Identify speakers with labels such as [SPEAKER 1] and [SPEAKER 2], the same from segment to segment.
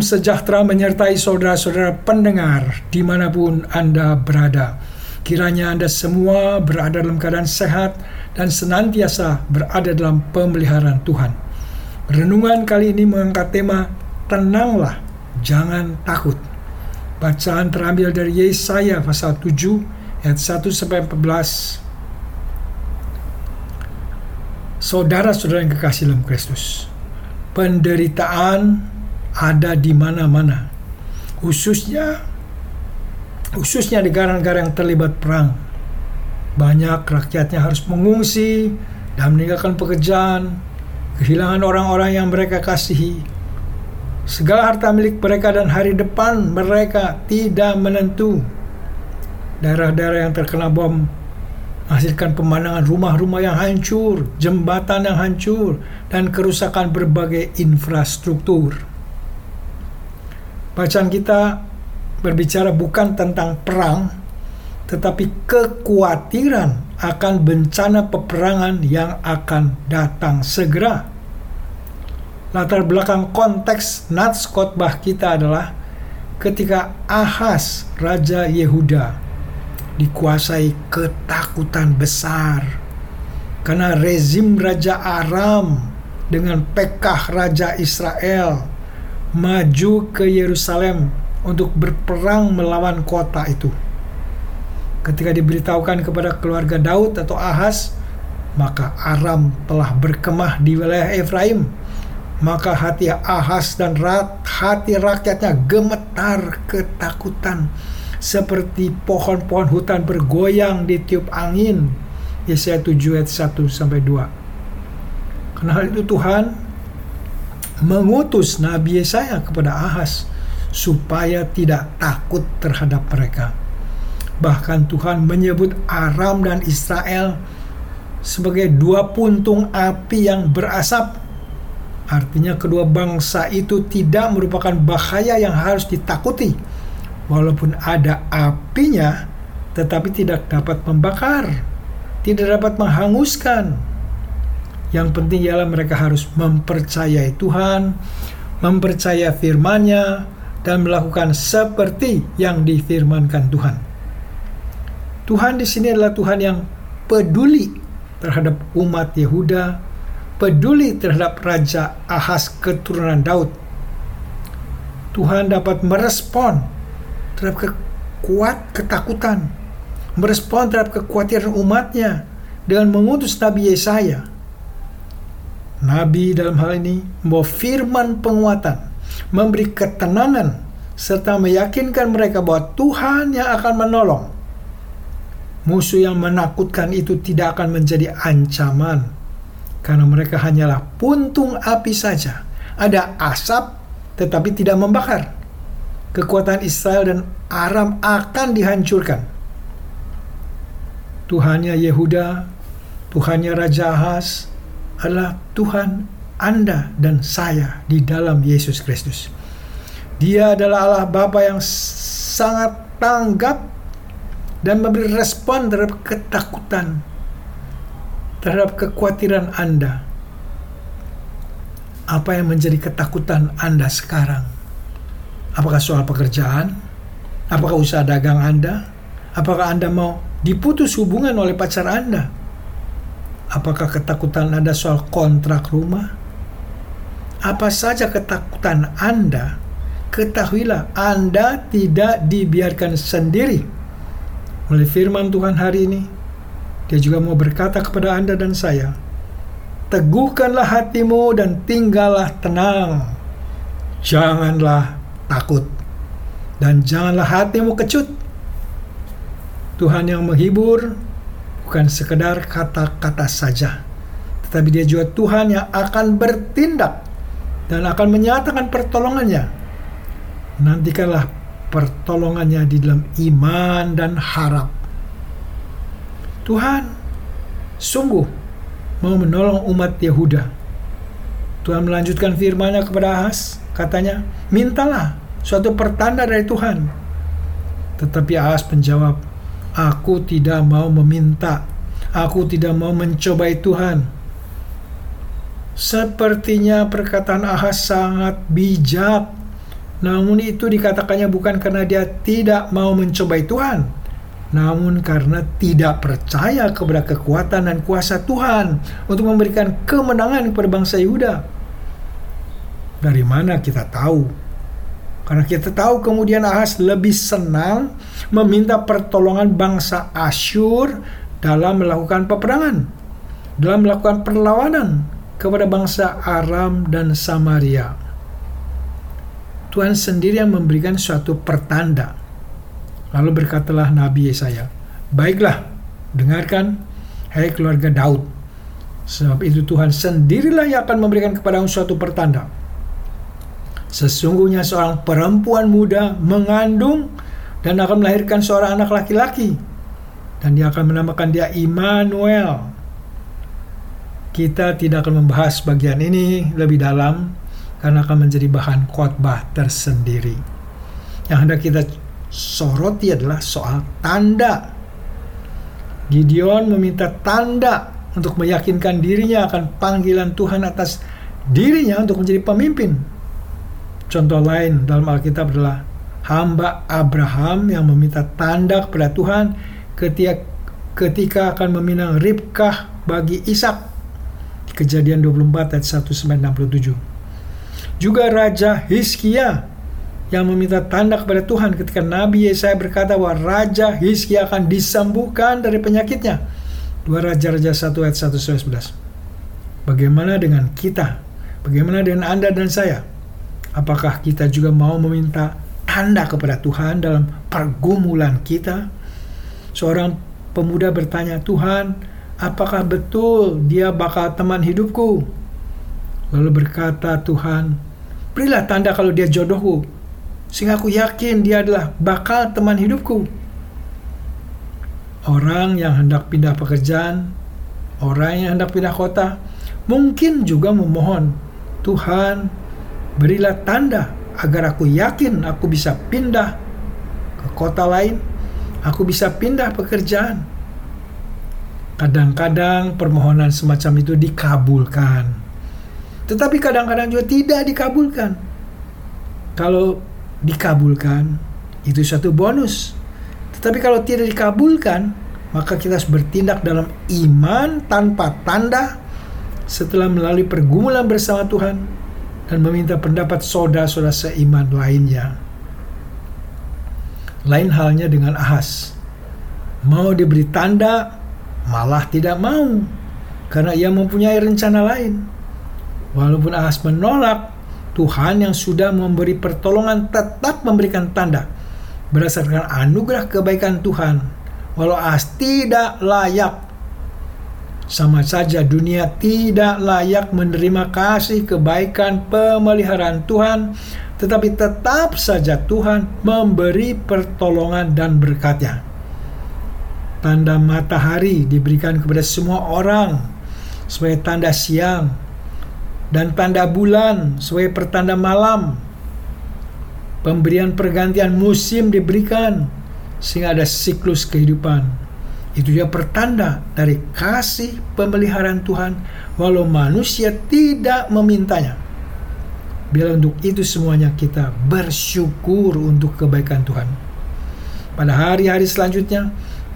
[SPEAKER 1] Sejahtera menyertai saudara-saudara pendengar di mana pun Anda berada. Kiranya Anda semua berada dalam keadaan sehat dan senantiasa berada dalam pemeliharaan Tuhan. Renungan kali ini mengangkat tema Tenanglah, jangan takut. Bacaan terambil dari Yesaya pasal 7 ayat 1 sampai 14. Saudara-saudara yang kekasih dalam Kristus, penderitaan ada di mana-mana. Khususnya khususnya di negara-negara yang terlibat perang. Banyak rakyatnya harus mengungsi dan meninggalkan pekerjaan, kehilangan orang-orang yang mereka kasihi. Segala harta milik mereka dan hari depan mereka tidak menentu. Daerah-daerah yang terkena bom menghasilkan pemandangan rumah-rumah yang hancur, jembatan yang hancur, dan kerusakan berbagai infrastruktur. Bacaan kita berbicara bukan tentang perang, tetapi kekhawatiran akan bencana peperangan yang akan datang segera. Latar belakang konteks nats khotbah kita adalah ketika Ahas, Raja Yehuda, dikuasai ketakutan besar karena rezim Raja Aram dengan Pekah Raja Israel maju ke Yerusalem untuk berperang melawan kota itu. Ketika diberitahukan kepada keluarga Daud atau Ahas, maka Aram telah berkemah di wilayah Efraim. Maka hati Ahas dan hati rakyatnya gemetar ketakutan seperti pohon-pohon hutan bergoyang di tiup angin. Yesaya 7 ayat 1 sampai 2. Karena hal itu Tuhan mengutus Nabi Yesaya kepada Ahas supaya tidak takut terhadap mereka. Bahkan Tuhan menyebut Aram dan Israel sebagai dua puntung api yang berasap. Artinya kedua bangsa itu tidak merupakan bahaya yang harus ditakuti. Walaupun ada apinya, tetapi tidak dapat membakar, tidak dapat menghanguskan, yang penting ialah mereka harus mempercayai Tuhan, mempercaya firman-Nya, dan melakukan seperti yang difirmankan Tuhan. Tuhan di sini adalah Tuhan yang peduli terhadap umat Yehuda, peduli terhadap Raja Ahas keturunan Daud. Tuhan dapat merespon terhadap kekuat ketakutan, merespon terhadap kekhawatiran umatnya dengan mengutus Nabi Yesaya Nabi dalam hal ini membawa firman penguatan, memberi ketenangan, serta meyakinkan mereka bahwa Tuhan yang akan menolong. Musuh yang menakutkan itu tidak akan menjadi ancaman, karena mereka hanyalah puntung api saja. Ada asap, tetapi tidak membakar. Kekuatan Israel dan Aram akan dihancurkan. Tuhannya Yehuda, Tuhannya Raja Ahaz, adalah Tuhan Anda dan saya di dalam Yesus Kristus. Dia adalah Allah Bapa yang sangat tanggap dan memberi respon terhadap ketakutan, terhadap kekhawatiran Anda. Apa yang menjadi ketakutan Anda sekarang? Apakah soal pekerjaan? Apakah usaha dagang Anda? Apakah Anda mau diputus hubungan oleh pacar Anda? Apakah ketakutan Anda soal kontrak rumah? Apa saja ketakutan Anda, ketahuilah Anda tidak dibiarkan sendiri. Oleh firman Tuhan hari ini, dia juga mau berkata kepada Anda dan saya, Teguhkanlah hatimu dan tinggallah tenang. Janganlah takut. Dan janganlah hatimu kecut. Tuhan yang menghibur, bukan sekedar kata-kata saja, tetapi dia juga Tuhan yang akan bertindak dan akan menyatakan pertolongannya. Nantikanlah pertolongannya di dalam iman dan harap. Tuhan sungguh mau menolong umat Yehuda. Tuhan melanjutkan firman-Nya kepada Ahas, katanya, "Mintalah suatu pertanda dari Tuhan." Tetapi Ahas menjawab, Aku tidak mau meminta. Aku tidak mau mencobai Tuhan. Sepertinya perkataan Ahas sangat bijak. Namun itu dikatakannya bukan karena dia tidak mau mencobai Tuhan, namun karena tidak percaya kepada kekuatan dan kuasa Tuhan untuk memberikan kemenangan kepada bangsa Yehuda. Dari mana kita tahu? Karena kita tahu kemudian Ahas lebih senang meminta pertolongan bangsa Asyur dalam melakukan peperangan, dalam melakukan perlawanan kepada bangsa Aram dan Samaria. Tuhan sendiri yang memberikan suatu pertanda. Lalu berkatalah Nabi Yesaya, Baiklah, dengarkan, hai keluarga Daud. Sebab itu Tuhan sendirilah yang akan memberikan kepadamu suatu pertanda. Sesungguhnya seorang perempuan muda mengandung dan akan melahirkan seorang anak laki-laki. Dan dia akan menamakan dia Immanuel kita tidak akan membahas bagian ini lebih dalam karena akan menjadi bahan khotbah tersendiri. Yang hendak kita soroti adalah soal tanda. Gideon meminta tanda untuk meyakinkan dirinya akan panggilan Tuhan atas dirinya untuk menjadi pemimpin. Contoh lain dalam Alkitab adalah hamba Abraham yang meminta tanda kepada Tuhan ketika ketika akan meminang Ribkah bagi Ishak Kejadian 24 ayat 1 67. Juga Raja Hizkia yang meminta tanda kepada Tuhan ketika Nabi Yesaya berkata bahwa Raja Hizkia akan disembuhkan dari penyakitnya. Dua Raja-Raja 1 ayat 1 11. Bagaimana dengan kita? Bagaimana dengan Anda dan saya? Apakah kita juga mau meminta tanda kepada Tuhan dalam pergumulan kita? Seorang pemuda bertanya, Tuhan, apakah betul dia bakal teman hidupku? Lalu berkata Tuhan, berilah tanda kalau dia jodohku, sehingga aku yakin dia adalah bakal teman hidupku. Orang yang hendak pindah pekerjaan, orang yang hendak pindah kota, mungkin juga memohon, Tuhan, berilah tanda agar aku yakin aku bisa pindah ke kota lain, aku bisa pindah pekerjaan, Kadang-kadang permohonan semacam itu dikabulkan. Tetapi kadang-kadang juga tidak dikabulkan. Kalau dikabulkan, itu satu bonus. Tetapi kalau tidak dikabulkan, maka kita harus bertindak dalam iman tanpa tanda setelah melalui pergumulan bersama Tuhan dan meminta pendapat saudara-saudara seiman lainnya. Lain halnya dengan Ahas. Mau diberi tanda malah tidak mau karena ia mempunyai rencana lain. Walaupun Ahas menolak, Tuhan yang sudah memberi pertolongan tetap memberikan tanda berdasarkan anugerah kebaikan Tuhan. Walau Ahas tidak layak, sama saja dunia tidak layak menerima kasih kebaikan pemeliharaan Tuhan, tetapi tetap saja Tuhan memberi pertolongan dan berkatnya. Tanda matahari diberikan kepada semua orang sebagai tanda siang dan tanda bulan sebagai pertanda malam. Pemberian pergantian musim diberikan sehingga ada siklus kehidupan. Itu juga pertanda dari kasih pemeliharaan Tuhan walau manusia tidak memintanya. Bila untuk itu semuanya kita bersyukur untuk kebaikan Tuhan. Pada hari-hari selanjutnya,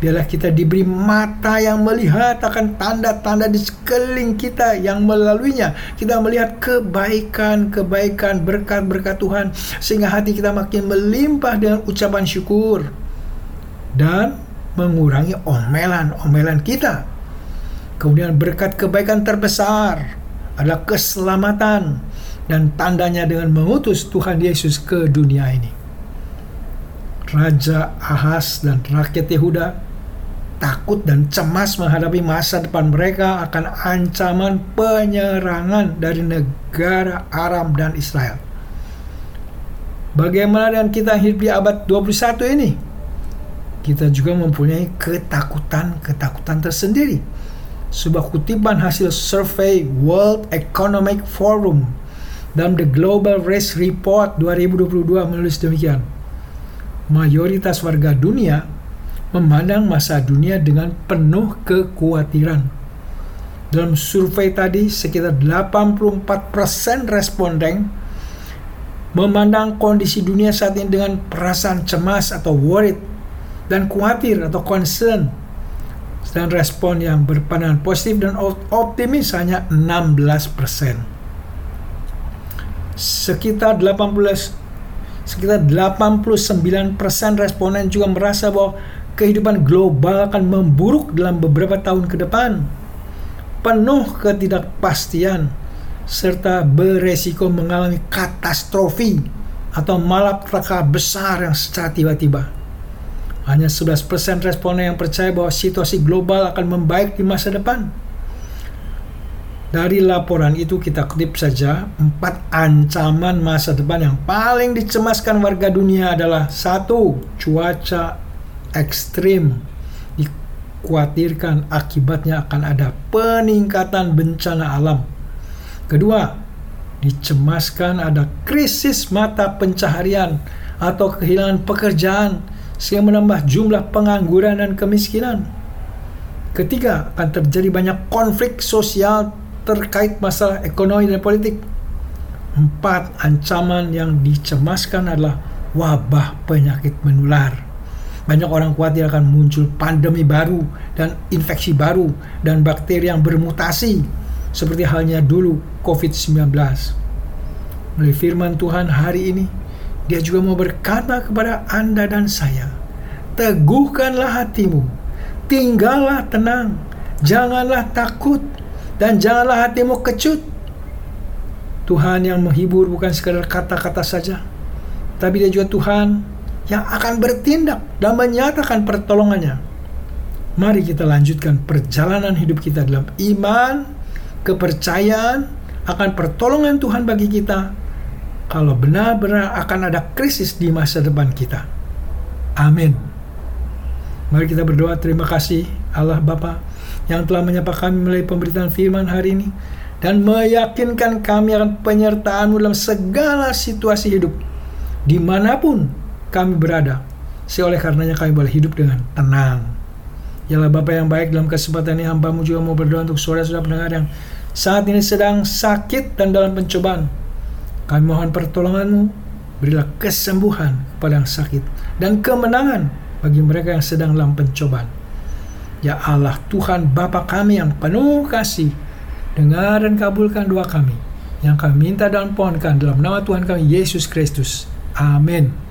[SPEAKER 1] Biarlah kita diberi mata yang melihat akan tanda-tanda di sekeliling kita yang melaluinya kita melihat kebaikan-kebaikan berkat-berkat Tuhan sehingga hati kita makin melimpah dengan ucapan syukur dan mengurangi omelan-omelan kita. Kemudian berkat kebaikan terbesar adalah keselamatan dan tandanya dengan mengutus Tuhan Yesus ke dunia ini. Raja Ahas dan rakyat Yehuda takut dan cemas menghadapi masa depan mereka akan ancaman penyerangan dari negara Aram dan Israel. Bagaimana dengan kita hidup di abad 21 ini? Kita juga mempunyai ketakutan-ketakutan tersendiri. Sebuah kutipan hasil survei World Economic Forum dalam The Global Race Report 2022 menulis demikian mayoritas warga dunia memandang masa dunia dengan penuh kekhawatiran. Dalam survei tadi, sekitar 84% responden memandang kondisi dunia saat ini dengan perasaan cemas atau worried dan khawatir atau concern. Dan respon yang berpandangan positif dan optimis hanya 16%. Sekitar 18 sekitar 89% responden juga merasa bahwa kehidupan global akan memburuk dalam beberapa tahun ke depan penuh ketidakpastian serta beresiko mengalami katastrofi atau malapetaka besar yang secara tiba-tiba. Hanya 11% responden yang percaya bahwa situasi global akan membaik di masa depan. Dari laporan itu kita kutip saja empat ancaman masa depan yang paling dicemaskan warga dunia adalah satu cuaca ekstrim dikhawatirkan akibatnya akan ada peningkatan bencana alam. Kedua, dicemaskan ada krisis mata pencaharian atau kehilangan pekerjaan sehingga menambah jumlah pengangguran dan kemiskinan. Ketiga, akan terjadi banyak konflik sosial terkait masalah ekonomi dan politik. Empat, ancaman yang dicemaskan adalah wabah penyakit menular. Banyak orang khawatir akan muncul pandemi baru dan infeksi baru dan bakteri yang bermutasi seperti halnya dulu COVID-19. Melalui firman Tuhan hari ini, dia juga mau berkata kepada Anda dan saya, Teguhkanlah hatimu, tinggallah tenang, janganlah takut, dan janganlah hatimu kecut. Tuhan yang menghibur bukan sekadar kata-kata saja, tapi dia juga Tuhan yang akan bertindak dan menyatakan pertolongannya. Mari kita lanjutkan perjalanan hidup kita dalam iman, kepercayaan akan pertolongan Tuhan bagi kita kalau benar-benar akan ada krisis di masa depan kita. Amin. Mari kita berdoa terima kasih Allah Bapa yang telah menyapa kami melalui pemberitaan firman hari ini dan meyakinkan kami akan penyertaanmu dalam segala situasi hidup di mana pun kami berada. Seoleh karenanya kami boleh hidup dengan tenang. Yalah Bapa yang baik dalam kesempatan ini hambamu juga mau berdoa untuk saudara-saudara pendengar yang saat ini sedang sakit dan dalam pencobaan. Kami mohon pertolonganmu, berilah kesembuhan kepada yang sakit dan kemenangan bagi mereka yang sedang dalam pencobaan. Ya Allah Tuhan Bapa kami yang penuh kasih, dengar dan kabulkan doa kami yang kami minta dan pohonkan dalam nama Tuhan kami Yesus Kristus. Amin.